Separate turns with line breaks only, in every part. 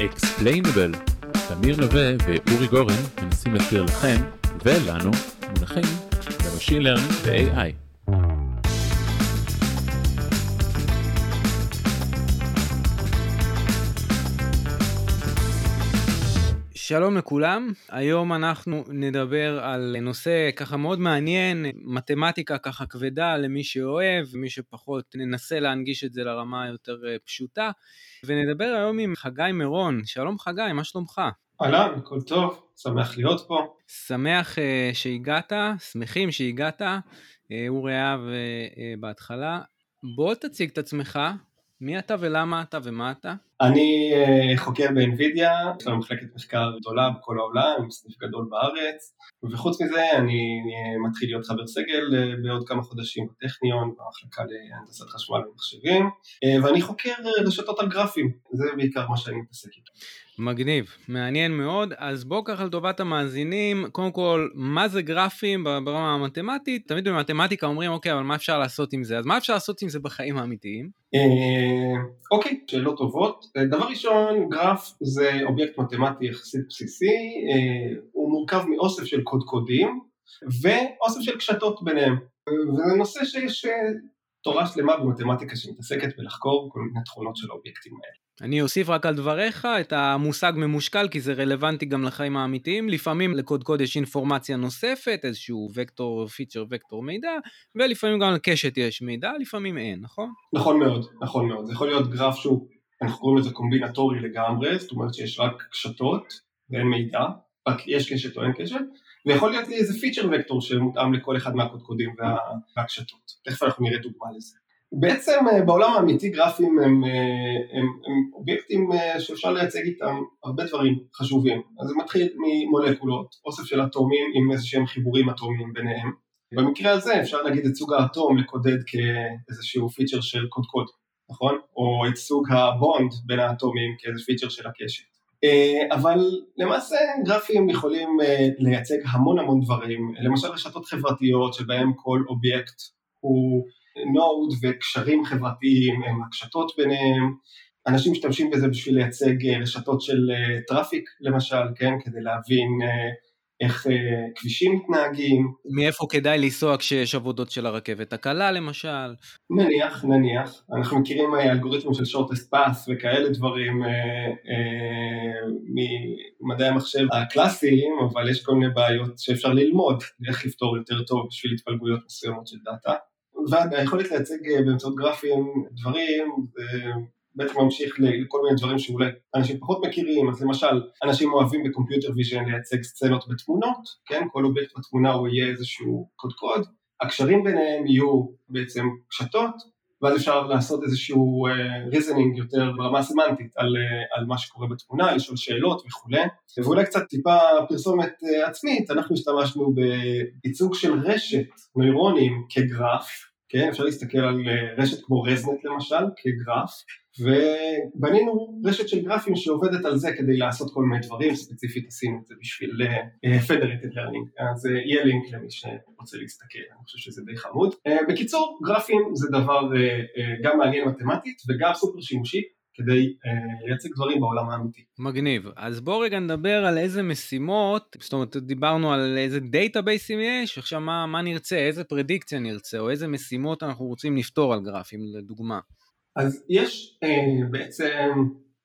Explainable. תמיר נווה ואורי גורן מנסים להסביר לכם ולנו מונחים ב machine learning ו-AI.
שלום לכולם, היום אנחנו נדבר על נושא ככה מאוד מעניין, מתמטיקה ככה כבדה למי שאוהב, מי שפחות ננסה להנגיש את זה לרמה יותר אה, פשוטה, ונדבר היום עם חגי מירון, שלום חגי, מה שלומך?
אהלן, הכל טוב, שמח להיות פה.
שמח uh, שהגעת, שמחים שהגעת, uh, אורי אהב uh, בהתחלה. בוא תציג את עצמך, מי אתה ולמה אתה ומה אתה?
אני uh, חוקר באנווידיה, יש לנו מחלקת מחקר גדולה בכל העולם, עם סניף גדול בארץ, וחוץ מזה אני uh, מתחיל להיות חבר סגל uh, בעוד כמה חודשים בטכניון, במחלקה להנדסת חשמל ומחשבים, ואני חוקר רשתות על גרפים, זה בעיקר מה שאני מתעסק איתו.
מגניב, מעניין מאוד. אז בואו ככה לטובת המאזינים, קודם כל, מה זה גרפים ברמה המתמטית? תמיד במתמטיקה אומרים, אוקיי, אבל מה אפשר לעשות עם זה? אז מה אפשר לעשות עם זה בחיים האמיתיים?
אה, אוקיי, שאלות טובות. אה, דבר ראשון, גרף זה אובייקט מתמטי יחסית בסיסי, אה, הוא מורכב מאוסף של קודקודים ואוסף של קשתות ביניהם. וזה נושא שיש תורה שלמה במתמטיקה שמתעסקת בלחקור כל מיני תכונות של האובייקטים האלה.
אני אוסיף רק על דבריך את המושג ממושקל, כי זה רלוונטי גם לחיים האמיתיים. לפעמים לקודקוד יש אינפורמציה נוספת, איזשהו וקטור, פיצ'ר וקטור מידע, ולפעמים גם לקשת יש מידע, לפעמים אין, נכון?
נכון מאוד, נכון מאוד. זה יכול להיות גרף שהוא, אנחנו קוראים לזה קומבינטורי לגמרי, זאת אומרת שיש רק קשתות ואין מידע, רק יש קשת או אין קשת, ויכול להיות לי איזה feature vector שמותאם לכל אחד מהקודקודים והקשתות. תכף אנחנו נראה דוגמה לזה. בעצם אה, בעולם האמיתי גרפים הם, אה, הם, הם אובייקטים אה, שאפשר לייצג איתם הרבה דברים חשובים. אז זה מתחיל ממולקולות, אוסף של אטומים עם איזה שהם חיבורים אטומיים ביניהם. במקרה הזה אפשר להגיד את סוג האטום לקודד כאיזשהו feature של קודקוד, נכון? או את סוג ה bond בין האטומים כאיזה feature של הקשת. אבל למעשה גרפים יכולים לייצג המון המון דברים, למשל רשתות חברתיות שבהם כל אובייקט הוא node וקשרים חברתיים הם הקשתות ביניהם, אנשים משתמשים בזה בשביל לייצג אה, רשתות של traffic אה, למשל, כן, כדי להבין אה, איך כבישים מתנהגים.
מאיפה כדאי לנסוע כשיש עבודות של הרכבת הקלה למשל?
נניח, נניח. אנחנו מכירים אלגוריתמים של shortest path וכאלה דברים ממדעי המחשב הקלאסיים, אבל יש כל מיני בעיות שאפשר ללמוד איך לפתור יותר טוב בשביל התפלגויות מסוימות של data. והיכולת לייצג אה, באמצעות גרפים דברים, בעצם ממשיך לכל מיני דברים שאולי אנשים פחות מכירים, אז למשל, אנשים אוהבים ב computer vision לייצג סצנות בתמונות, כן, כל אובייקט בתמונה הוא יהיה איזשהו קודקוד, הקשרים ביניהם יהיו בעצם קשתות, ואז אפשר לעשות איזשהו uh, יותר ברמה סמנטית על, uh, על מה שקורה בתמונה, לשאול שאלות וכולי. ואולי קצת טיפה פרסומת uh, עצמית, אנחנו השתמשנו בייצוג של רשת נוירונים כגרף, כן, אפשר להסתכל על אה, רשת כמו רזנט למשל, כגרף, ובנינו רשת של גרפים שעובדת על זה כדי לעשות כל מיני דברים, ספציפית עשינו את זה בשביל uh, Federated Learning, אז יהיה לינק למי שרוצה להסתכל, אני חושב שזה די חמוד. בקיצור, גרפים זה דבר גם מעניין מתמטית וגם סופר שימושי, כדי אה, לייצג דברים בעולם האמיתי.
מגניב. אז בואו רגע נדבר על איזה משימות, זאת אומרת דיברנו על איזה database־ים יש, עכשיו מה, מה נרצה, איזה פרדיקציה נרצה, או איזה משימות אנחנו רוצים לפתור על גרפים, לדוגמה.
אז יש אה, בעצם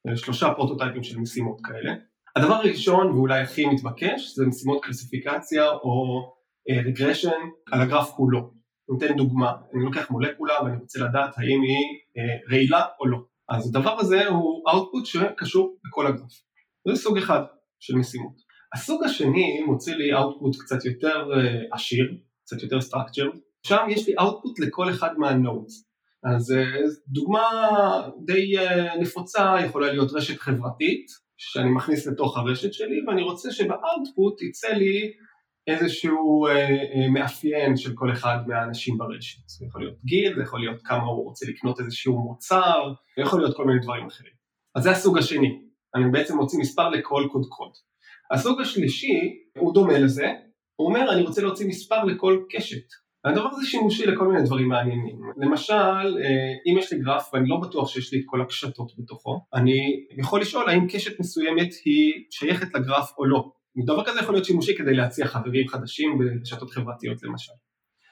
אה, שלושה prototype־ים של משימות כאלה. הדבר הראשון ואולי הכי מתבקש זה משימות קלסיפיקציה או regression על הגרף כולו. אני אתן דוגמה, אני לוקח מולקולה ואני רוצה לדעת האם היא אה, רעילה או לא. אז הדבר הזה הוא output שקשור לכל הגרף. זה סוג אחד של משימות. הסוג השני מוציא לי output קצת יותר uh, עשיר, קצת יותר structured, שם יש לי output לכל אחד מהנודס. אז uh, דוגמה די uh, נפוצה יכולה להיות רשת חברתית, שאני מכניס לתוך הרשת שלי, ואני רוצה שבאוטפוט יצא לי איזשהו אה, אה, מאפיין של כל אחד מהאנשים ברשת. זה יכול להיות גיל, זה יכול להיות כמה הוא רוצה לקנות איזשהו מוצר, זה יכול להיות כל מיני דברים אחרים. אז זה הסוג השני, אני בעצם מוציא מספר לכל קודקוד. הסוג השלישי הוא דומה לזה, הוא אומר אני רוצה להוציא מספר לכל קשת. הדבר הזה שימושי לכל מיני דברים מעניינים. למשל, אם יש לי גרף ואני לא בטוח שיש לי את כל הקשתות בתוכו, אני יכול לשאול האם קשת מסוימת היא שייכת לגרף או לא. דבר כזה יכול להיות שימושי כדי להציע חברים חדשים ברשתות חברתיות למשל.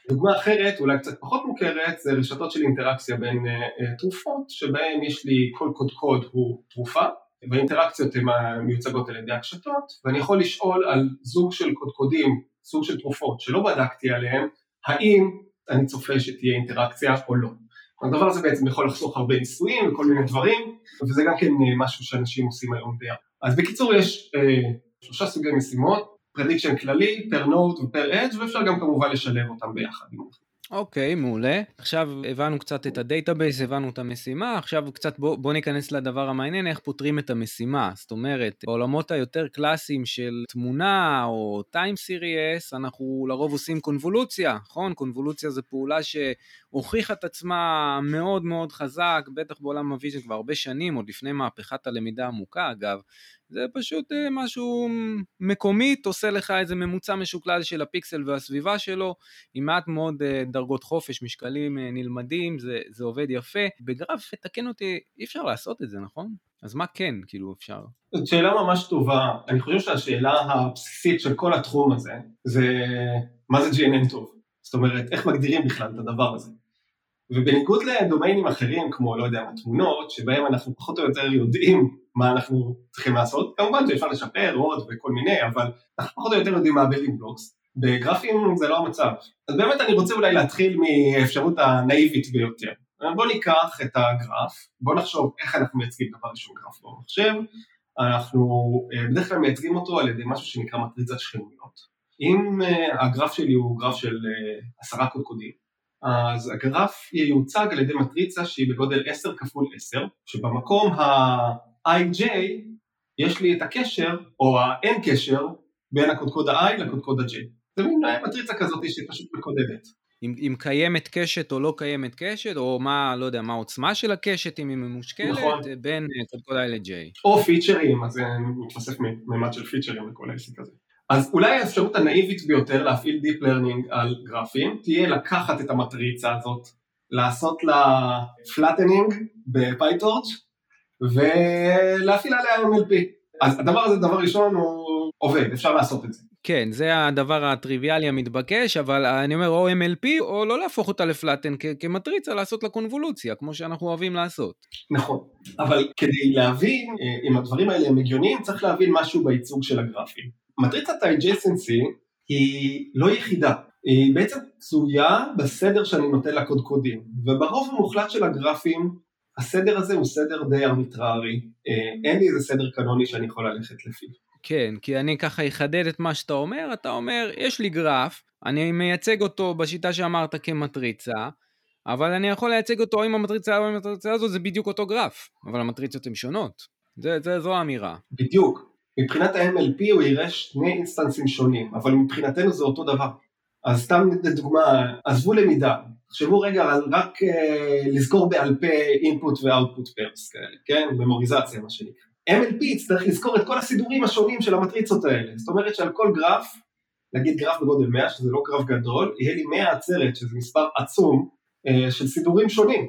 דוגמה אחרת, אולי קצת פחות מוכרת, זה רשתות של אינטראקציה בין uh, תרופות, שבהן יש לי כל קודקוד הוא תרופה, והאינטראקציות הן מיוצגות על ידי הקשתות, ואני יכול לשאול על זוג של קודקודים, סוג של תרופות שלא בדקתי עליהן, האם אני צופה שתהיה אינטראקציה או לא. הדבר הזה בעצם יכול לחסוך הרבה ניסויים וכל מיני דברים, וזה גם כן אה, משהו שאנשים עושים היום ביחד. אז בקיצור יש אה, שלושה סוגי משימות, prediction כללי, per node ו per edge ואפשר גם כמובן לשלב אותם ביחד.
אוקיי, okay, מעולה. עכשיו הבנו קצת את ה database, הבנו את המשימה, עכשיו קצת בוא, בוא ניכנס לדבר המעניין, איך פותרים את המשימה. זאת אומרת, בעולמות היותר קלאסיים של תמונה או time series, אנחנו לרוב עושים קונבולוציה, נכון? קונבולוציה זה פעולה שהוכיחה את עצמה מאוד מאוד חזק, בטח בעולם ה vision כבר הרבה שנים, עוד לפני מהפכת הלמידה העמוקה אגב. זה פשוט אה, משהו מקומית, עושה לך איזה ממוצע משוקלל של הפיקסל והסביבה שלו, עם מעט מאוד אה, דרגות חופש, משקלים אה, נלמדים, זה, זה עובד יפה. בגרף, תקן אותי, אי אפשר לעשות את זה, נכון? אז מה כן, כאילו, אפשר?
זאת שאלה ממש טובה. אני חושב שהשאלה הבסיסית של כל התחום הזה, זה מה זה GNN טוב? זאת אומרת, איך מגדירים בכלל את הדבר הזה? ובניגוד ל domain־ים אחרים, כמו, לא יודע, תמונות, שבהם אנחנו פחות או יותר יודעים מה אנחנו צריכים לעשות, כמובן שאפשר לשפר עוד וכל מיני, אבל אנחנו פחות או יותר יודעים מה ה building blocks. בגרפים זה לא המצב. אז באמת אני רוצה אולי להתחיל מהאפשרות הנאיבית ביותר. בואו ניקח את הגרף, בואו נחשוב איך אנחנו מייצגים דבר ראשון גרף במחשב, אנחנו אה, בדרך כלל מייצגים אותו על ידי משהו שנקרא מטריצת שכנויות. אם אה, הגרף שלי הוא גרף של אה, עשרה קודקודים, אז הגרף ייוצג על ידי מטריצה שהיא בגודל 10 כפול 10, שבמקום ה-ij יש לי את הקשר, או האין קשר, בין הקודקוד ה-i לקודקוד ה-j. זה מין מטריצה כזאת שפשוט מקודדת.
אם, אם קיימת קשת או לא קיימת קשת, או מה, לא יודע, מה העוצמה של הקשת, אם היא ממושקלת, נכון. בין קודקוד i ל-j.
או פיצ'רים, אז זה מתווסף מימד של פיצ'רים לכל העסק הזה. אז אולי האפשרות הנאיבית ביותר להפעיל Deep Learning על גרפים תהיה לקחת את המטריצה הזאת, לעשות לה flattening בפייטורץ' ולהפעיל עליה MLP. אז הדבר הזה, דבר ראשון, הוא עובד, אפשר לעשות את זה.
כן, זה הדבר הטריוויאלי המתבקש, אבל אני אומר או MLP או לא להפוך אותה לפלטן כמטריצה, לעשות לה קונבולוציה, כמו שאנחנו אוהבים לעשות.
נכון, אבל כדי להבין אה, אם הדברים האלה הם הגיוניים, צריך להבין משהו בייצוג של הגרפים. מטריצת ה-adjacency היא לא יחידה, היא בעצם צויה בסדר שאני נותן לקודקודים, וברוב המוחלט של הגרפים הסדר הזה הוא סדר די ארביטררי, אה, אין לי איזה סדר קנוני שאני יכול ללכת לפיו.
כן, כי אני ככה אחדד את מה שאתה אומר, אתה אומר, יש לי גרף, אני מייצג אותו בשיטה שאמרת כמטריצה, אבל אני יכול לייצג אותו עם המטריצה או עם המטריצה הזאת, זה בדיוק אותו גרף, אבל המטריצות הן שונות. זה, זה, זו האמירה.
בדיוק. מבחינת ה-MLP הוא יראה שני instance־ים שונים, אבל מבחינתנו זה אותו דבר. אז סתם לדוגמה, עזבו למידה, תחשבו רגע על רק uh, לזכור בעל פה input ו-output pairs כאלה, כן? ממוריזציה מה שנקרא. MLP יצטרך לזכור את כל הסידורים השונים של המטריצות האלה, זאת אומרת שעל כל גרף, נגיד גרף בגודל 100, שזה לא גרף גדול, יהיה לי 100 עצרת, שזה מספר עצום, uh, של סידורים שונים,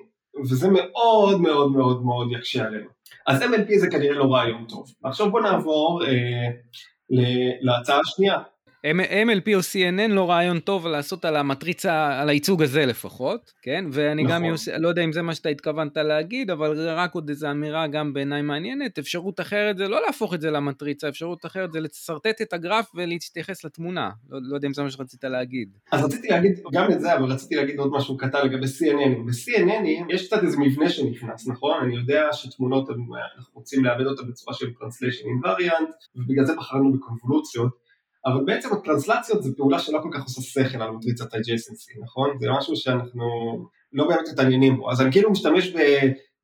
וזה מאוד מאוד מאוד מאוד יקשה עלינו. אז MLP זה כנראה לא רעיון טוב. עכשיו בוא נעבור אה, להצעה השנייה.
MLP או CNN לא רעיון טוב לעשות על המטריצה, על הייצוג הזה לפחות, כן? ואני נכון. גם יוס... לא יודע אם זה מה שאתה התכוונת להגיד, אבל רק עוד איזו אמירה גם בעיניי מעניינת. אפשרות אחרת זה לא להפוך את זה למטריצה, אפשרות אחרת זה לשרטט את הגרף ולהתייחס לתמונה. לא, לא יודע אם זה מה שרצית להגיד.
אז רציתי להגיד גם את זה, אבל רציתי להגיד עוד משהו קטן לגבי CNN. ב-CNN יש קצת איזה מבנה שנכנס, נכון? אני יודע שתמונות, אנחנו רוצים לאבד אותה בצורה של Translation Invariant, ובגלל זה בחרנו בקונבולוציות. אבל בעצם הטרנסלציות זה פעולה שלא כל כך עושה שכל על מטריצת ה-adjacency, נכון? זה משהו שאנחנו לא באמת מתעניינים בו, אז אני כאילו משתמש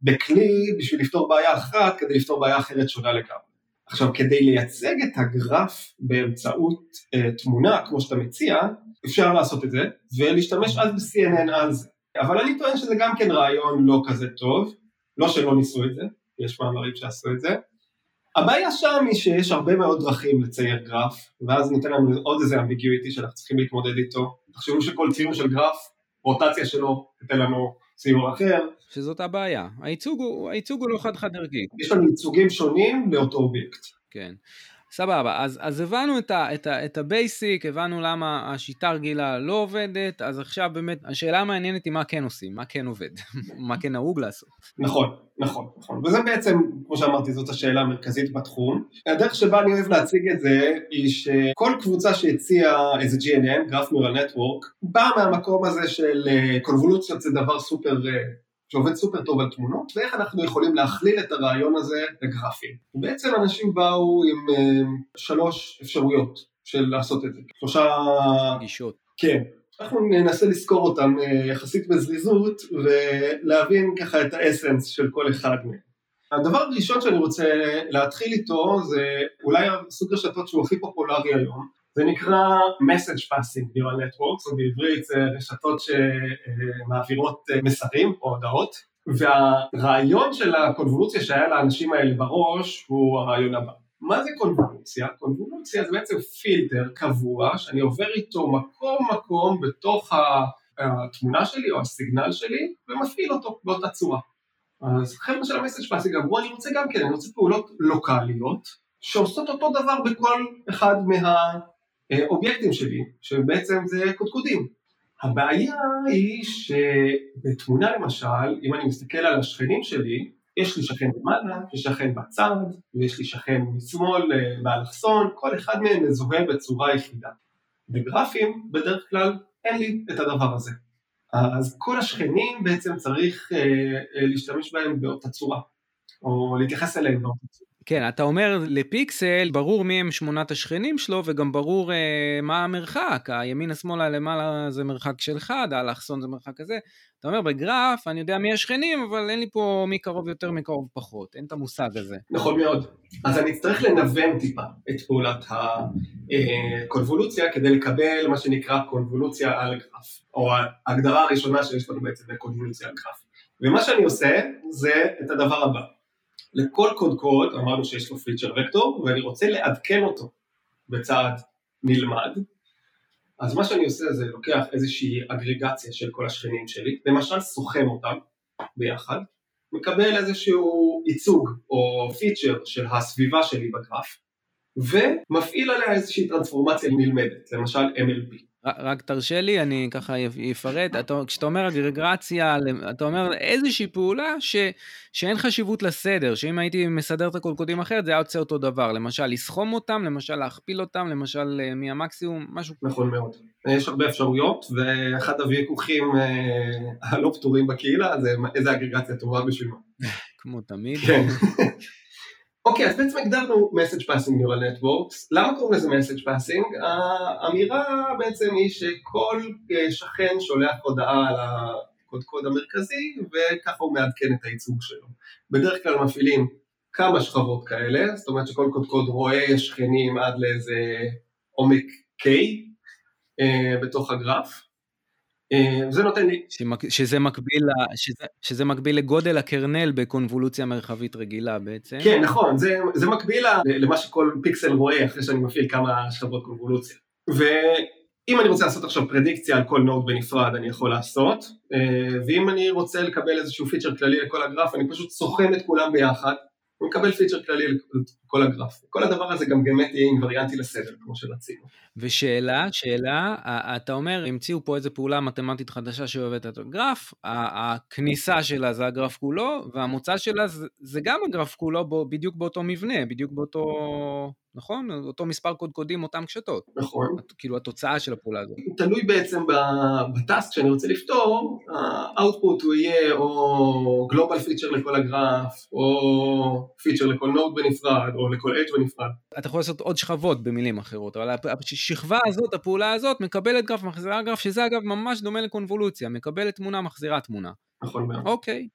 בכלי בשביל לפתור בעיה אחת כדי לפתור בעיה אחרת שונה לגמרי. עכשיו, כדי לייצג את הגרף באמצעות uh, תמונה, כמו שאתה מציע, אפשר לעשות את זה, ולהשתמש אז ב-CNN על זה. אבל אני טוען שזה גם כן רעיון לא כזה טוב, לא שלא ניסו את זה, יש מאמרים שעשו את זה, הבעיה שם היא שיש הרבה מאוד דרכים לצייר גרף, ואז ניתן לנו עוד איזה אמביגיויטי שאנחנו צריכים להתמודד איתו. תחשבו שכל ציור של גרף, רוטציה שלו תיתן לנו ציור אחר.
שזאת הבעיה. הייצוג הוא, הייצוג הוא לא חד-חד ערכי.
יש לנו ייצוגים שונים לאותו אובייקט.
כן. סבבה, אז, אז הבנו את, ה, את, ה, את ה basic, הבנו למה השיטה הרגילה לא עובדת, אז עכשיו באמת, השאלה המעניינת היא מה כן עושים, מה כן עובד, מה כן נהוג לעשות.
נכון, נכון, נכון, וזה בעצם, כמו שאמרתי, זאת השאלה המרכזית בתחום. הדרך שבה אני אוהב להציג את זה, היא שכל קבוצה שהציעה איזה GNN, Graph Neural Network, באה מהמקום הזה של קונבולוציות אה, זה דבר סופר אה, שעובד סופר טוב על תמונות, ואיך אנחנו יכולים להכליל את הרעיון הזה לגרפים. בעצם אנשים באו עם uh, שלוש אפשרויות של לעשות את זה. שלושה...
גישות.
כן. אנחנו ננסה לזכור אותם uh, יחסית בזריזות, ולהבין ככה את האסנס של כל אחד מהם. הדבר הראשון שאני רוצה להתחיל איתו זה אולי הסוג רשתות שהוא הכי פופולרי היום, זה נקרא message passing neural networks, או בעברית זה רשתות שמעבירות אה, מסרים או הודעות, והרעיון של הקונבולוציה שהיה לאנשים האלה בראש הוא הרעיון הבא. מה זה קונבולוציה? קונבולוציה זה בעצם פילטר קבוע שאני עובר איתו מקום מקום בתוך התמונה שלי או הסיגנל שלי ומפעיל אותו באותה צורה. אז חבר'ה של ה message passing אמרו אני רוצה גם כן, אני רוצה פעולות לוקאליות שעושות אותו דבר בכל אחד מה... אה, אובייקטים שלי, שבעצם זה קודקודים. הבעיה היא שבתמונה למשל, אם אני מסתכל על השכנים שלי, יש לי שכן למעלה, יש לי שכן בצד, ויש לי שכן משמאל אה, באלכסון, כל אחד מהם מזוהה בצורה יחידה. בגרפים, בדרך כלל, אין לי את הדבר הזה. אז כל השכנים בעצם צריך אה, להשתמש בהם באותה צורה, או להתייחס אליהם באותה צורה.
כן, אתה אומר לפיקסל, ברור מי הם שמונת השכנים שלו, וגם ברור אה, מה המרחק, הימינה שמאלה למעלה זה מרחק של אחד, האלכסון זה מרחק כזה. אתה אומר בגרף, אני יודע מי השכנים, אבל אין לי פה מי קרוב יותר, מי קרוב פחות, אין את המושג הזה.
נכון מאוד. אז אני אצטרך לנוון טיפה את פעולת הקונבולוציה כדי לקבל מה שנקרא קונבולוציה על גרף, או ההגדרה הראשונה שיש לנו בעצם בקונבולוציה על גרף. ומה שאני עושה זה את הדבר הבא. לכל קודקוד אמרנו שיש לו פיצ'ר וקטור ואני רוצה לעדכן אותו בצעד נלמד. אז מה שאני עושה זה לוקח איזושהי אגרגציה של כל השכנים שלי למשל סוכם אותם ביחד מקבל איזשהו ייצוג או פיצ'ר של הסביבה שלי בגרף ומפעיל עליה איזושהי טרנספורמציה נלמדת למשל MLP
רק תרשה לי, אני ככה אפרט, כשאתה אומר אגרגרציה, אתה אומר איזושהי פעולה ש, שאין חשיבות לסדר, שאם הייתי מסדר את הקודקודים אחרת זה היה יוצא אותו דבר, למשל לסכום אותם, למשל להכפיל אותם, למשל אה, מהמקסימום, משהו.
נכון מאוד. יש הרבה אפשרויות, ואחד הוויכוחים אה, הלא פתורים בקהילה זה איזה אגרגציה טובה בשביל מה.
כמו תמיד.
כן. אוקיי, אז בעצם הגדרנו message passing neural networks, למה קוראים לזה message passing? האמירה בעצם היא שכל אה, שכן שולח הודעה על הקודקוד המרכזי וככה הוא מעדכן את הייצוג שלו. בדרך כלל מפעילים כמה שכבות כאלה, זאת אומרת שכל קודקוד רואה שכנים עד לאיזה עומק K אה, בתוך הגרף, זה נותן לי...
שזה מקביל, שזה, שזה מקביל לגודל ה kernel בקונבולוציה מרחבית רגילה בעצם.
כן, נכון, זה, זה מקביל למה שכל פיקסל רואה אחרי שאני מפעיל כמה שכבות קונבולוציה. ואם אני רוצה לעשות עכשיו פרדיקציה על כל node בנפרד, אני יכול לעשות, אה, ואם אני רוצה לקבל איזשהו feature כללי לכל הגרף, אני פשוט סוכם את כולם ביחד, הוא מקבל פיצ'ר כללי לכל הגרף. כל הדבר הזה גם באמת יהיה אינווריאנטי לסדר, כמו שרצינו.
ושאלה, שאלה, אתה אומר, המציאו פה איזה פעולה מתמטית חדשה שאוהבת את הגרף, הכניסה שלה זה הגרף כולו, והמוצא שלה זה, גם הגרף כולו בדיוק באותו מבנה, בדיוק באותו... נכון? אותו מספר קודקודים, אותם קשתות.
נכון.
כאילו התוצאה של הפעולה הזאת.
תלוי בעצם בטאסק שאני רוצה לפתור, ה output הוא יהיה או global feature לכל הגרף, או feature לכל node בנפרד, או לכל edge בנפרד.
אתה יכול לעשות עוד שכבות במילים אחרות, אבל השכבה הזאת, הפעולה הזאת, מקבלת גרף, מחזירה גרף, שזה אגב ממש דומה לקונבולוציה, מקבלת תמונה, מחזירה תמונה.
נכון מאוד.
אוקיי,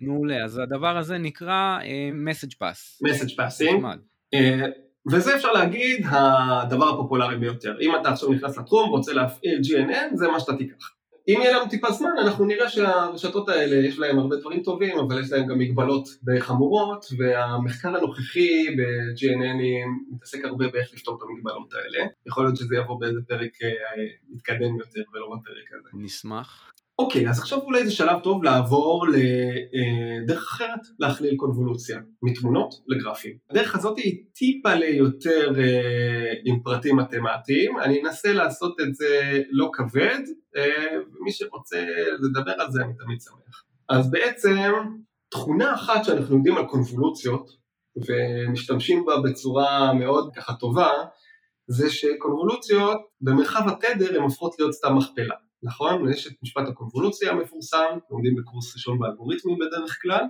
מעולה, אז הדבר הזה נקרא uh, message pass.
message passing. וזה אפשר להגיד הדבר הפופולרי ביותר. אם אתה עכשיו נכנס לתחום, רוצה להפעיל GNN, זה מה שאתה תיקח. אם יהיה לנו טיפה זמן אנחנו נראה שהרשתות האלה יש להם הרבה דברים טובים אבל יש להם גם מגבלות חמורות והמחקר הנוכחי ב-GNN מתעסק הרבה באיך לפתור את המגבלות האלה יכול להיות שזה יבוא באיזה פרק מתקדם יותר ולא בפרק הזה.
נשמח.
אוקיי, אז עכשיו אולי זה שלב טוב לעבור לדרך אחרת להכליל קונבולוציה, מתמונות לגרפים. הדרך הזאת היא טיפה ליותר עם פרטים מתמטיים, אני אנסה לעשות את זה לא כבד, ומי שרוצה לדבר על זה אני תמיד שמח. אז בעצם תכונה אחת שאנחנו יודעים על קונבולוציות, ומשתמשים בה בצורה מאוד ככה טובה, זה שקונבולוציות במרחב התדר הן הופכות להיות סתם מכפלה. נכון? יש את משפט הקונבולוציה המפורסם, לומדים בקורס ראשון באלגוריתמים בדרך כלל.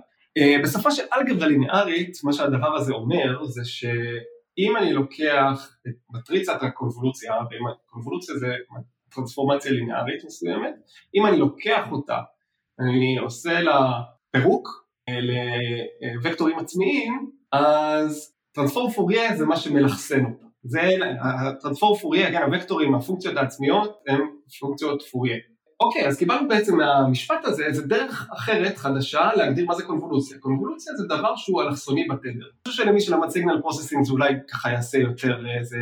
בשפה של אלגברה לינארית, מה שהדבר הזה אומר זה שאם אני לוקח את מטריצת הקונבולוציה, וקונבולוציה זה טרנספורמציה לינארית מסוימת, אם אני לוקח אותה, אני עושה לה פירוק לווקטורים עצמיים, אז טרנספורם פוריה זה מה שמלכסן אותה. זה הטרנספורם פוריה, כן, הוקטורים, הפונקציות העצמיות הם פונקציות פוריה. אוקיי, אז קיבלנו בעצם מהמשפט הזה איזה דרך אחרת, חדשה, להגדיר מה זה קונבולוציה. קונבולוציה זה דבר שהוא אלכסוני בתדר. אני חושב שלמי שלמד signal processing זה אולי ככה יעשה יותר איזה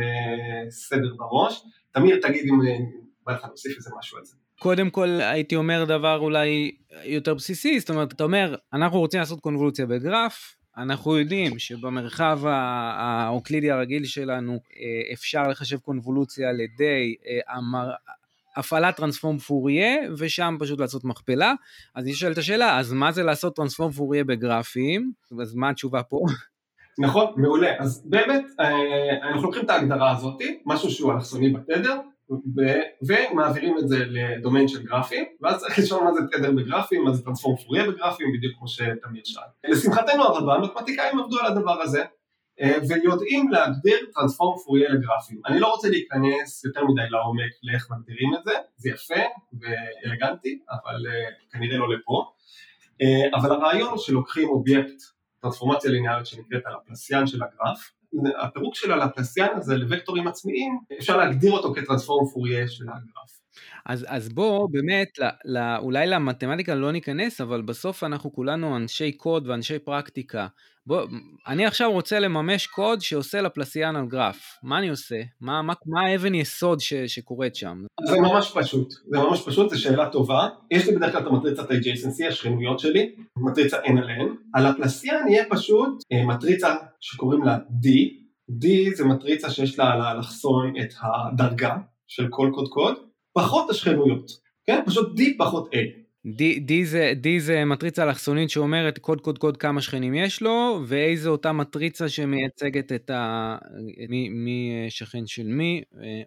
סדר בראש. תמיר, תגיד אם בא לך להוסיף איזה משהו על זה.
קודם כל הייתי אומר דבר אולי יותר בסיסי, זאת אומרת, אתה אומר, אנחנו רוצים לעשות קונבולוציה בגרף, אנחנו יודעים שבמרחב האוקלידי הרגיל שלנו אפשר לחשב קונבולוציה על ידי הפעלת טרנספורם פוריה ושם פשוט לעשות מכפלה. אז אני שואל את השאלה, אז מה זה לעשות טרנספורם פוריה בגרפים? אז מה התשובה פה?
נכון, מעולה. אז באמת, אנחנו לוקחים את ההגדרה הזאת, משהו שהוא אלכסוני בתדר, ומעבירים את זה לדומיין של גרפים, ואז צריך לשאול מה זה תדר בגרפים, מה זה טרנספורם פוריה בגרפים, בדיוק כמו שתמיר שאל. לשמחתנו הרבה, מתמטיקאים עבדו על הדבר הזה, ויודעים להגדיר טרנספורם פוריה לגרפים. אני לא רוצה להיכנס יותר מדי לעומק לאיך מגדירים את זה, זה יפה ואלגנטי, אבל כנראה לא לפה. אבל הרעיון הוא שלוקחים אובייקט, טרנספורמציה ליניארית שנקראת על הפלסיאן של הגרף, הפירוק של הלפלסיאן הזה לוקטורים עצמיים, אפשר להגדיר אותו כטרנספורם פוריה של הגרף.
אז, אז בוא באמת, לא, לא, אולי למתמטיקה לא ניכנס, אבל בסוף אנחנו כולנו אנשי קוד ואנשי פרקטיקה. בוא, אני עכשיו רוצה לממש קוד שעושה לפלסיאן על גרף. מה אני עושה? מה, מה, מה האבן יסוד ש, שקורית שם?
זה ממש פשוט, זה ממש פשוט, זו שאלה טובה. יש לי בדרך כלל את המטריצת ה-adjacency, השכנויות שלי, מטריצה n על n. הפלסיאן יהיה פשוט מטריצה שקוראים לה D. D זה מטריצה שיש לה לחסום את הדרגה של כל קוד קוד. פחות השכנויות, כן? פשוט D פחות A.
D, D, זה, D זה מטריצה אלכסונית שאומרת קוד קוד קוד כמה שכנים יש לו, ו-A זה אותה מטריצה שמייצגת את ה... מי, מי שכן של מי,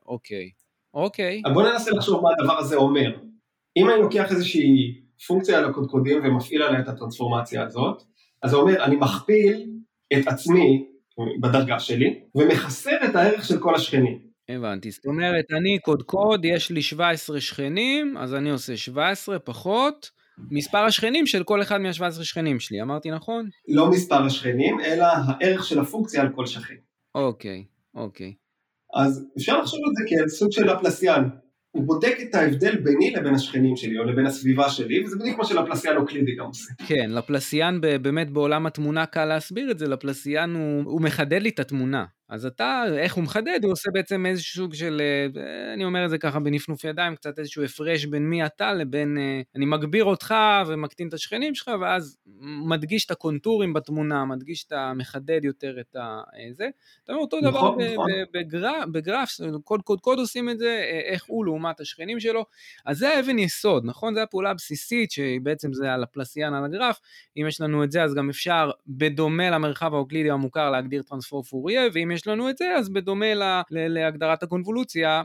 אוקיי. אוקיי.
אז בוא ננסה לחשוב מה הדבר הזה אומר. אם אני לוקח איזושהי פונקציה על הקודקודים ומפעיל עליה את הטרנספורמציה הזאת, אז זה אומר אני מכפיל את עצמי בדרגה שלי, ומחסר את הערך של כל השכנים.
הבנתי, זאת אומרת, אני קודקוד, יש לי 17 שכנים, אז אני עושה 17 פחות מספר השכנים של כל אחד מה-17 שכנים שלי, אמרתי נכון?
לא מספר השכנים, אלא הערך של הפונקציה על כל שכן.
אוקיי, אוקיי.
אז אפשר לחשוב על זה כסוג של לפלסיאן. הוא בודק את ההבדל ביני לבין השכנים שלי, או לבין הסביבה שלי, וזה בדיוק מה שלפלסיאן אוקלידי גם עושה.
כן, לפלסיאן באמת בעולם התמונה קל להסביר את זה, לפלסיאן הוא, הוא מחדד לי את התמונה. אז אתה, איך הוא מחדד? הוא עושה בעצם איזשהו סוג של, אני אומר את זה ככה בנפנוף ידיים, קצת איזשהו הפרש בין מי אתה לבין, אני מגביר אותך ומקטין את השכנים שלך, ואז מדגיש את הקונטורים בתמונה, מדגיש את המחדד יותר את זה. אתה אומר אותו דבר נכון, נכון. בגרף, בגרף, קוד קוד קוד עושים את זה, איך הוא לעומת השכנים שלו. אז זה האבן יסוד, נכון? זו הפעולה הבסיסית, שבעצם זה על הפלסיאן על הגרף. אם יש לנו את זה, אז גם אפשר, בדומה למרחב האוקלידי המוכר, להגדיר טרנספור פוריה, ואם יש לנו את זה, אז בדומה לה, להגדרת הקונבולוציה,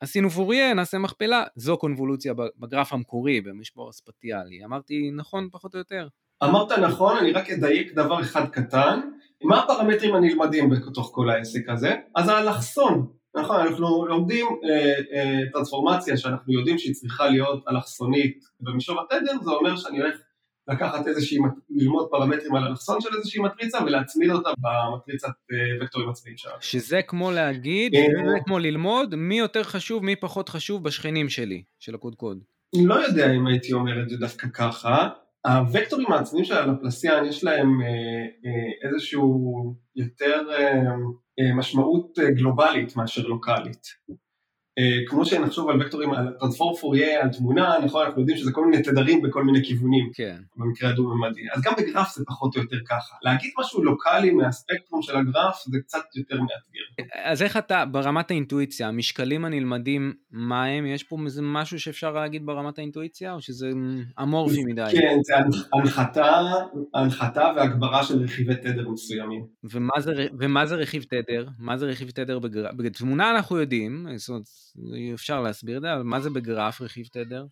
עשינו פוריה, נעשה מכפלה, זו קונבולוציה בגרף המקורי, במשבור הספטיאלי. אמרתי נכון פחות או יותר?
אמרת נכון, אני רק אדייק דבר אחד קטן. מה הפרמטרים הנלמדים בתוך כל העסק הזה? אז האלכסון, נכון, אנחנו לומדים אה, אה, טרנספורמציה שאנחנו יודעים שהיא צריכה להיות אלכסונית במישור התדר, זה אומר שאני הולך לקחת איזושהי, ללמוד פרמטרים על אלכסון של איזושהי מטריצה ולהצמיד אותה במטריצת וקטורים עצמיים שלנו.
שזה כמו להגיד, זה כמו ללמוד מי יותר חשוב, מי פחות חשוב בשכנים שלי, של הקודקוד.
לא יודע אם הייתי אומר את זה דווקא ככה. הוקטורים העצמיים של הלפלסיאן יש להם אה, אה, איזשהו יותר אה, משמעות גלובלית מאשר לוקאלית. אה, כמו שנחשוב על וקטורים, על טרנספורם פוריה, על תמונה, נכון, אנחנו יודעים שזה כל מיני תדרים בכל מיני כיוונים,
כן.
במקרה הדו-ממדי. אז גם בגרף זה פחות או יותר ככה. להגיד משהו לוקאלי מהספקטרום של הגרף זה קצת יותר מאתגר.
אז איך אתה, ברמת האינטואיציה, המשקלים הנלמדים, מה הם? יש פה איזה משהו שאפשר להגיד ברמת האינטואיציה, או שזה אמורפי מדי?
כן, זה הנחתה, הנחתה והגברה של רכיבי תדר מסוימים.
ומה זה, ומה זה רכיב תדר? מה זה רכיב תדר בגרף? בתמונה אנחנו יודעים, זאת אומרת, אפשר להסביר את זה, אבל מה זה בגרף רכיב תדר?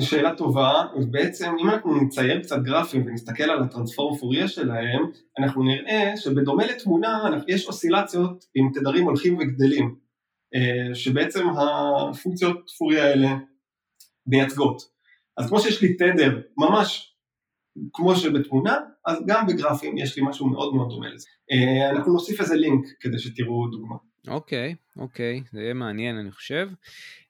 שאלה טובה, ובעצם אם אנחנו נצייר קצת גרפים ונסתכל על הטרנספורם פוריה שלהם, אנחנו נראה שבדומה לתמונה יש אוסילציות עם תדרים הולכים וגדלים, אה, שבעצם הפונקציות פוריה האלה מייצגות. אז כמו שיש לי תדר ממש כמו שבתמונה, אז גם בגרפים יש לי משהו מאוד מאוד דומה לזה. אה, אנחנו נוסיף איזה לינק כדי שתראו דוגמה.
אוקיי, אוקיי, זה יהיה מעניין אני חושב.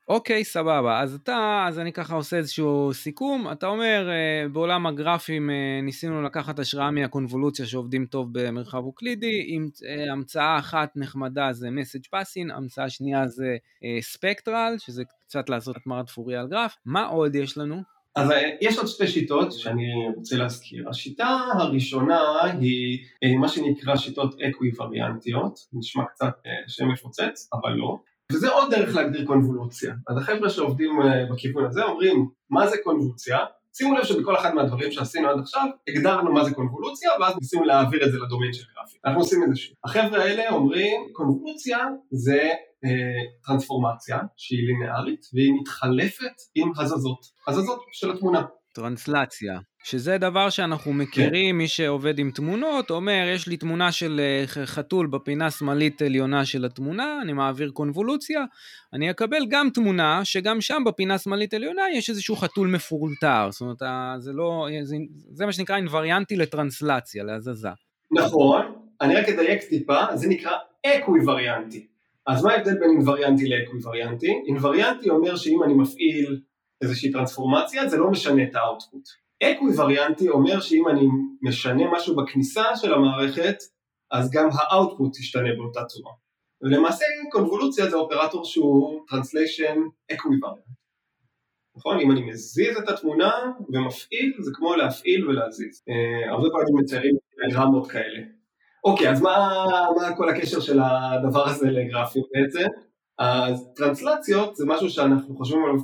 אוקיי, סבבה, אז אתה, אז אני ככה עושה איזשהו סיכום, אתה אומר, אה, בעולם הגרפים אה, ניסינו לקחת השראה מהקונבולוציה שעובדים טוב במרחב אוקלידי, עם אה, המצאה אחת נחמדה זה מסאג' פאסין, המצאה שנייה זה ספקטרל, שזה קצת לעשות התמרת פוריה על גרף, מה עוד יש לנו?
אז אה, יש עוד שתי שיטות שאני רוצה להזכיר. השיטה הראשונה היא אה, מה שנקרא שיטות אקוויווריאנטיות, נשמע קצת אה, שם מפוצץ, אבל לא. וזה עוד דרך להגדיר קונבולוציה. אז החבר'ה שעובדים בכיוון הזה אומרים, מה זה קונבולוציה? שימו לב שבכל אחד מהדברים שעשינו עד עכשיו, הגדרנו מה זה קונבולוציה, ואז ניסינו להעביר את זה לדומיין של גרפים. אנחנו עושים את זה שוב. החבר'ה האלה אומרים, קונבולוציה זה טרנספורמציה שהיא לינארית והיא מתחלפת עם הזזות, הזזות של התמונה.
טרנסלציה, שזה דבר שאנחנו מכירים, כן. מי שעובד עם תמונות אומר, יש לי תמונה של אה, חתול בפינה שמאלית עליונה של התמונה, אני מעביר קונבולוציה, אני אקבל גם תמונה שגם שם בפינה שמאלית עליונה יש איזשהו חתול מפורטר, זאת אומרת, זה לא, זה, זה מה שנקרא אינווריאנטי לטרנסלציה, להזזה.
נכון, אני רק אדייק טיפה, זה נקרא אקוויווריאנטי. אז מה ההבדל בין אינווריאנטי לאקוויווריאנטי? אינווריאנטי אומר שאם אני מפעיל איזושהי טרנספורמציה זה לא משנה את ה output. אקוויווריאנטי אומר שאם אני משנה משהו בכניסה של המערכת אז גם ה output ישתנה באותה צורה. ולמעשה קונבולוציה זה אופרטור שהוא translation equivariant. נכון? אם אני מזיז את התמונה ומפעיל זה כמו להפעיל ולהזיז. אה, הרבה פעמים מציירים גרמות כאלה. אוקיי, אז מה, מה כל הקשר של הדבר הזה לגרפים בעצם? אז טרנסלציות זה משהו שאנחנו חושבים עליו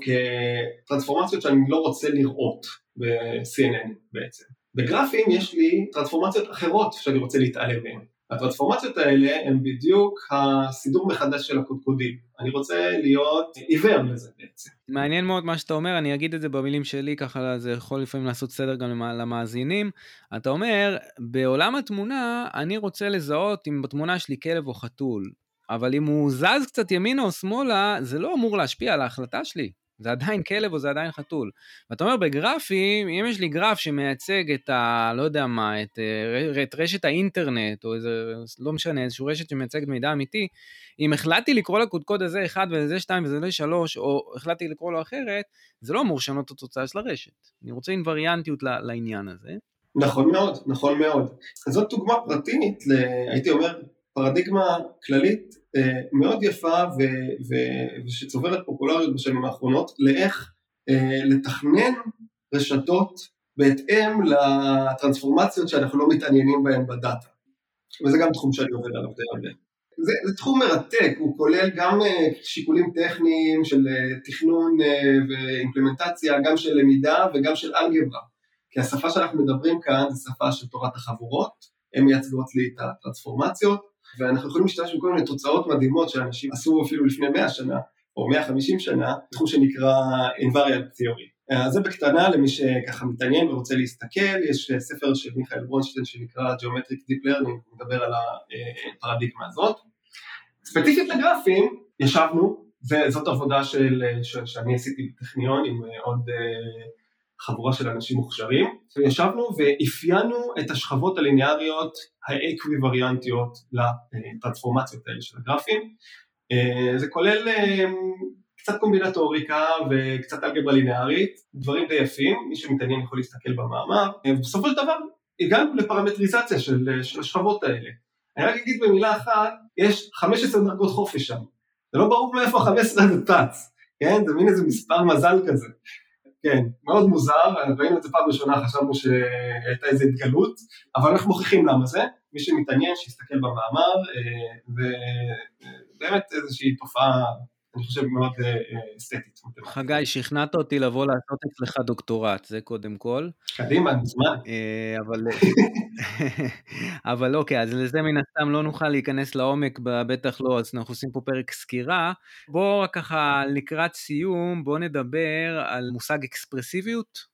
כטרנספורמציות שאני לא רוצה לראות ב-CNN בעצם. בגרפים יש לי טרנספורמציות אחרות שאני רוצה להתעלם מהן. הטרנספורמציות האלה הן בדיוק הסידור מחדש של הקודקודים. אני רוצה להיות עיוור לזה בעצם.
מעניין מאוד מה שאתה אומר, אני אגיד את זה במילים שלי, ככה זה יכול לפעמים לעשות סדר גם למאזינים. אתה אומר, בעולם התמונה, אני רוצה לזהות אם בתמונה שלי כלב או חתול, אבל אם הוא זז קצת ימינה או שמאלה, זה לא אמור להשפיע על ההחלטה שלי. זה עדיין כלב או זה עדיין חתול. ואתה אומר בגרפים, אם יש לי גרף שמייצג את ה... לא יודע מה, את, אה, את רשת האינטרנט, או איזה, לא משנה, איזושהי רשת שמייצגת מידע אמיתי, אם החלטתי לקרוא לקודקוד הזה 1 ולזה 2 ולזה 3, או החלטתי לקרוא לו אחרת, זה לא אמור לשנות את התוצאה של הרשת. אני רוצה אינווריאנטיות לעניין הזה.
נכון מאוד, נכון מאוד. זאת דוגמה פרטית, הייתי אומר, פרדיגמה כללית מאוד יפה ושצוברת פופולריות בשנים האחרונות לאיך אה, לתכנן רשתות בהתאם לטרנספורמציות שאנחנו לא מתעניינים בהן בדאטה. וזה גם תחום שאני עובד עליו די הרבה. זה, זה תחום מרתק, הוא כולל גם אה, שיקולים טכניים של תכנון ואימפלמנטציה, גם של למידה וגם של אלגברה. כי השפה שאנחנו מדברים כאן זה שפה של תורת החבורות, הן מייצגות לי את הטרנספורמציות, ואנחנו יכולים להשתמש בכל מיני תוצאות מדהימות שאנשים עשו אפילו לפני 100 שנה או 150 שנה, תחום שנקרא invariant theory. אז זה בקטנה למי שככה מתעניין ורוצה להסתכל, יש ספר של מיכאל ברונשטיין שנקרא Geometric Deep Learning, מדבר על הפרדיגמה הזאת. ספציפית לגרפים, ישבנו, זאת עבודה של, שאני עשיתי בטכניון עם עוד חבורה של אנשים מוכשרים, וישבנו ואפיינו את השכבות הליניאריות האקוויווריאנטיות לטרנספורמציות האלה של הגרפים. אה, זה כולל אה, קצת קומבינטוריקה וקצת אלגברה לינארית, דברים די יפים, מי שמתעניין יכול להסתכל במאמר, ובסופו של דבר הגענו לפרמטריזציה של, של השכבות האלה. אני רק אגיד במילה אחת, יש 15 דרגות חופש שם, זה לא ברור מאיפה ה-15 הזה צץ, כן? זה מין איזה מספר מזל כזה. כן, מאוד מוזר, ראינו את זה פעם ראשונה, חשבנו שהייתה איזו התגלות, אבל אנחנו מוכיחים למה זה, מי שמתעניין שיסתכל במאמר, ובאמת אה, איזושהי תופעה אני חושב מאוד אה, אה, אסתטית.
חגי, שכנעת אותי לבוא לעשות אצלך דוקטורט, זה קודם כל.
קדימה, מזמן.
אבל, אבל אוקיי, אז לזה מן הסתם לא נוכל להיכנס לעומק, בטח לא, אז אנחנו עושים פה פרק סקירה. בואו ככה לקראת סיום, בואו נדבר על מושג אקספרסיביות.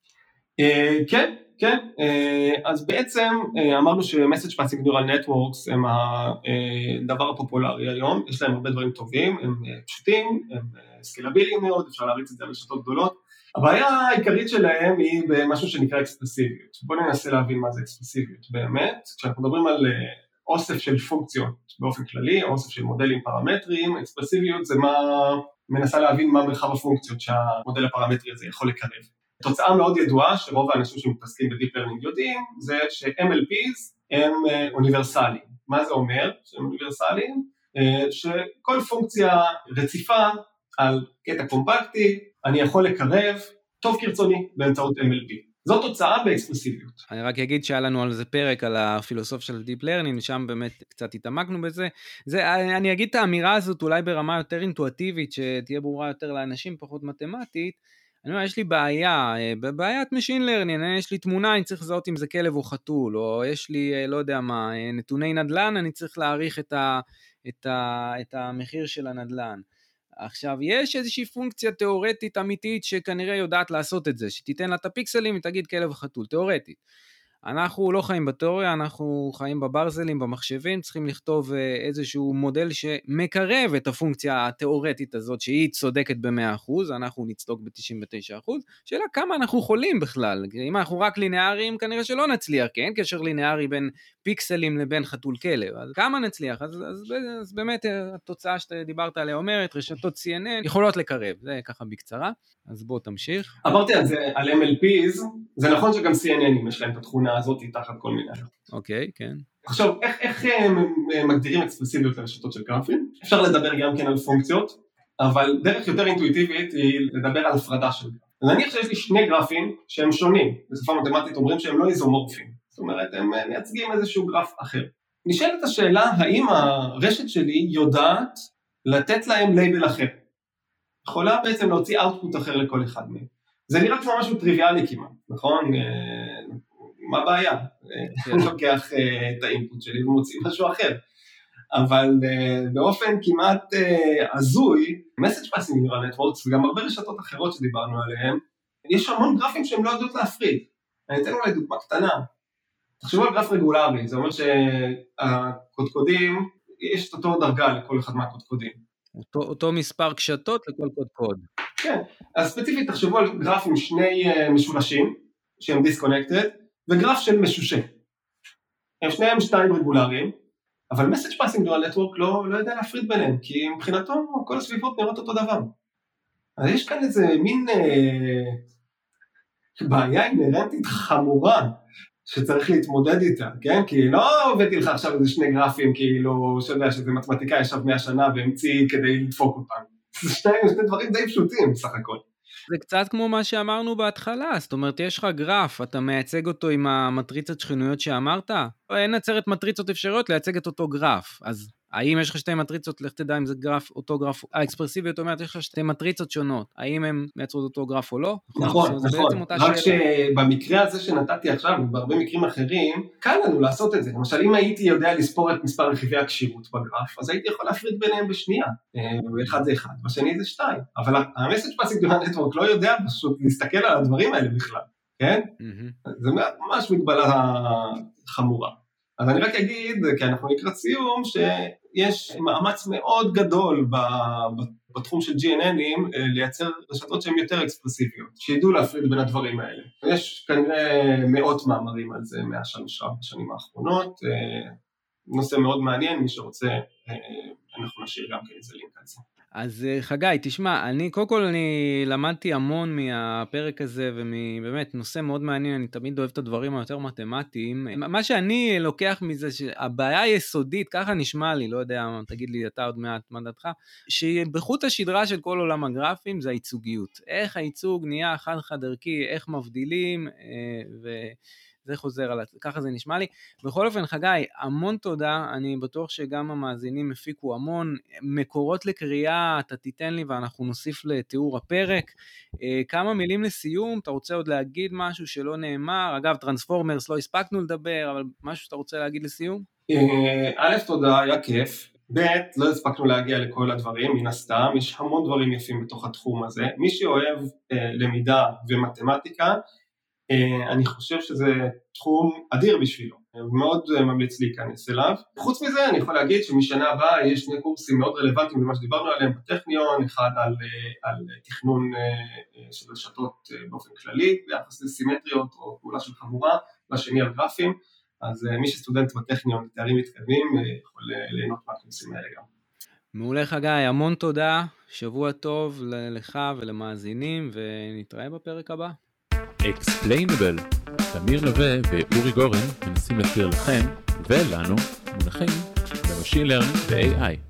כן, כן, אה, אז בעצם אה, אמרנו ש-message passing neural networks הם הדבר הפופולרי היום, יש להם הרבה דברים טובים, הם אה, פשוטים, הם סקלביליים מאוד, אפשר להריץ את זה על רשתות גדולות. הבעיה העיקרית שלהם היא במשהו שנקרא אקספרסיביות. בואו ננסה להבין מה זה אקספרסיביות באמת. כשאנחנו מדברים על אוסף של פונקציות באופן כללי, אוסף של מודלים פרמטריים, אקספרסיביות זה מה, מנסה להבין מה מרחב הפונקציות שהמודל הפרמטרי הזה יכול לקרב. תוצאה מאוד ידועה שרוב האנשים שמתעסקים ב deep learning יודעים זה ש-MLPs הם אה, אוניברסליים. מה זה אומר שהם אוניברסליים? אה, שכל פונקציה רציפה על קטע קומפקטי אני יכול לקרב טוב כרצוני באמצעות MLP. זו תוצאה באקספרסיביות.
אני רק אגיד שהיה לנו על זה פרק, על הפילוסוף של Deep Learning, שם באמת קצת התעמקנו בזה. זה, אני אגיד את האמירה הזאת אולי ברמה יותר אינטואטיבית, שתהיה ברורה יותר לאנשים, פחות מתמטית. אני אומר, יש לי בעיה, אה, בעיית Machine Learning, יש לי תמונה, אני צריך לזהות אם זה כלב או חתול, או יש לי, אה, לא יודע מה, אה, נתוני נדל"ן, אני צריך להעריך את, ה, את, ה, את המחיר של הנדל"ן. עכשיו, יש איזושהי פונקציה תיאורטית אמיתית שכנראה יודעת לעשות את זה, שתיתן לה את הפיקסלים, היא תגיד כלב וחתול, תיאורטית. אנחנו לא חיים בתיאוריה, אנחנו חיים בברזלים, במחשבים, צריכים לכתוב אה, איזשהו מודל שמקרב את הפונקציה התיאורטית הזאת, שהיא צודקת ב-100%, אנחנו נצדוק ב-99%, שאלה כמה אנחנו יכולים בכלל, אם אנחנו רק לינאריים כנראה שלא נצליח, כי אין קשר לינארי בין פיקסלים לבין חתול כלב, אז כמה נצליח? אז, אז, אז באמת אה, התוצאה שדיברת עליה אומרת, רשתות CNN יכולות לקרב, זה ככה בקצרה, אז בוא תמשיך.
אמרתי על זה, על MLPs, זה נכון שגם CNNים יש להם את התכונה הזאת תחת כל מיני.
אוקיי, כן.
עכשיו, איך, איך הם מגדירים אקספרסיביות לרשתות של גרפים? אפשר לדבר גם כן על פונקציות, אבל דרך יותר אינטואיטיבית היא לדבר על הפרדה של גרף. נניח שיש לי שני גרפים שהם שונים, בשפה מתמטית אומרים שהם לא איזומורפיים, זאת אומרת הם מייצגים איזשהו גרף אחר. נשאלת השאלה האם הרשת שלי יודעת לתת להם לייבל אחר. יכולה בעצם להוציא output אחר לכל אחד מהם. זה נראה כמו משהו טריוויאלי כמעט, נכון? אה, מה הבעיה? כן. אני לוקח אה, את ה input שלי ומוציא משהו אחר. אבל אה, באופן כמעט הזוי, message passing neural networks וגם הרבה רשתות אחרות שדיברנו עליהן, יש המון גרפים שהם לא יודעות להפריד. אני אתן אולי דוגמה קטנה. תחשבו על גרף רגולרי, זה אומר שהקודקודים, יש את אותו דרגה לכל אחד מהקודקודים.
אותו, אותו מספר קשתות לכל קודקוד.
כן, אז ספציפית תחשבו על גרף עם שני אה, משולשים שהם disconnected וגרף של משושה. הם שניהם שתיים רגולריים, אבל message passing neural network לא, לא יודע להפריד ביניהם, כי מבחינתו כל הסביבות נראות אותו דבר. אז יש כאן איזה מין uh, בעיה אינרנטית חמורה שצריך להתמודד איתה, כן? כי לא הבאתי לך עכשיו איזה שני גרפים כאילו, שאתה שזה מתמטיקאי ישב מאה שנה והמציא כדי לדפוק אותם. זה שני, שני דברים די פשוטים בסך הכל.
זה קצת כמו מה שאמרנו בהתחלה, זאת אומרת, יש לך גרף, אתה מייצג אותו עם המטריצות שכנויות שאמרת? אין עצרת מטריצות אפשריות לייצג את אותו גרף, אז האם יש לך שתי מטריצות, לך תדע אם זה גרף, אותו גרף, האקספרסיביות אומרת, יש לך שתי מטריצות שונות, האם הן מייצרות אותו גרף או לא?
נכון, נכון, רק שבמקרה הזה שנתתי עכשיו, ובהרבה מקרים אחרים, קל לנו לעשות את זה. למשל, אם הייתי יודע לספור את מספר רכיבי הקשירות בגרף, אז הייתי יכול להפריד ביניהם בשנייה. אה, אחד זה אחד, בשני זה שתיים. אבל ה message passing network לא יודע פשוט להסתכל על הדברים האלה בכלל, כן? זה ממש מגבלה חמורה. אז אני רק אגיד, כי אנחנו לקראת סיום, שיש מאמץ מאוד גדול בתחום של GNN ים אה, לייצר רשתות שהן יותר אקספרסיביות, שידעו להפריד בין הדברים האלה. יש כנראה מאות מאמרים על זה מהשלושה בשנים האחרונות, אה, נושא מאוד מעניין, מי שרוצה, אה, אנחנו נשאיר גם כן איזה לינק על זה.
אז אה, חגי, תשמע, אני, קודם כל אני למדתי המון מהפרק הזה, ומבאמת נושא מאוד מעניין, אני תמיד אוהב את הדברים היותר מתמטיים. מה שאני לוקח מזה, שהבעיה היסודית, ככה נשמע לי, לא יודע, תגיד לי אתה עוד מעט מה דעתך, שבחוט השדרה של כל עולם הגרפים זה הייצוגיות. איך הייצוג נהיה חד-חד ערכי, איך מבדילים, אה, ו... זה חוזר על עצמי, ככה זה נשמע לי. בכל אופן, חגי, המון תודה, אני בטוח שגם המאזינים הפיקו המון. מקורות לקריאה אתה תיתן לי ואנחנו נוסיף לתיאור הפרק. אה, כמה מילים לסיום, אתה רוצה עוד להגיד משהו שלא נאמר? אגב, טרנספורמרס לא הספקנו לדבר, אבל משהו שאתה רוצה להגיד לסיום?
אה, א', תודה, היה כיף. ב', לא הספקנו להגיע לכל הדברים, מן הסתם, יש המון דברים יפים בתוך התחום הזה. מי שאוהב אה, למידה ומתמטיקה, אני חושב שזה תחום אדיר בשבילו, מאוד אה, ממליץ להיכנס אליו. חוץ מזה אני יכול להגיד שמשנה הבאה יש שני קורסים מאוד רלוונטיים למה שדיברנו עליהם בטכניון, אחד על, אה, על תכנון של רשתות באופן כללי ביחס לסימטריות או פעולה של חבורה, והשני על גרפים, אז מי שסטודנט בטכניון בתארים מתקדמים יכול ליהנות מהקורסים האלה גם.
מעולה חגי, המון תודה, שבוע טוב לך ולמאזינים ונתראה בפרק הבא.
Explainable. תמיר נווה ואורי גורן מנסים להסביר לכם ולנו מונחים ב machine learning ו-AI.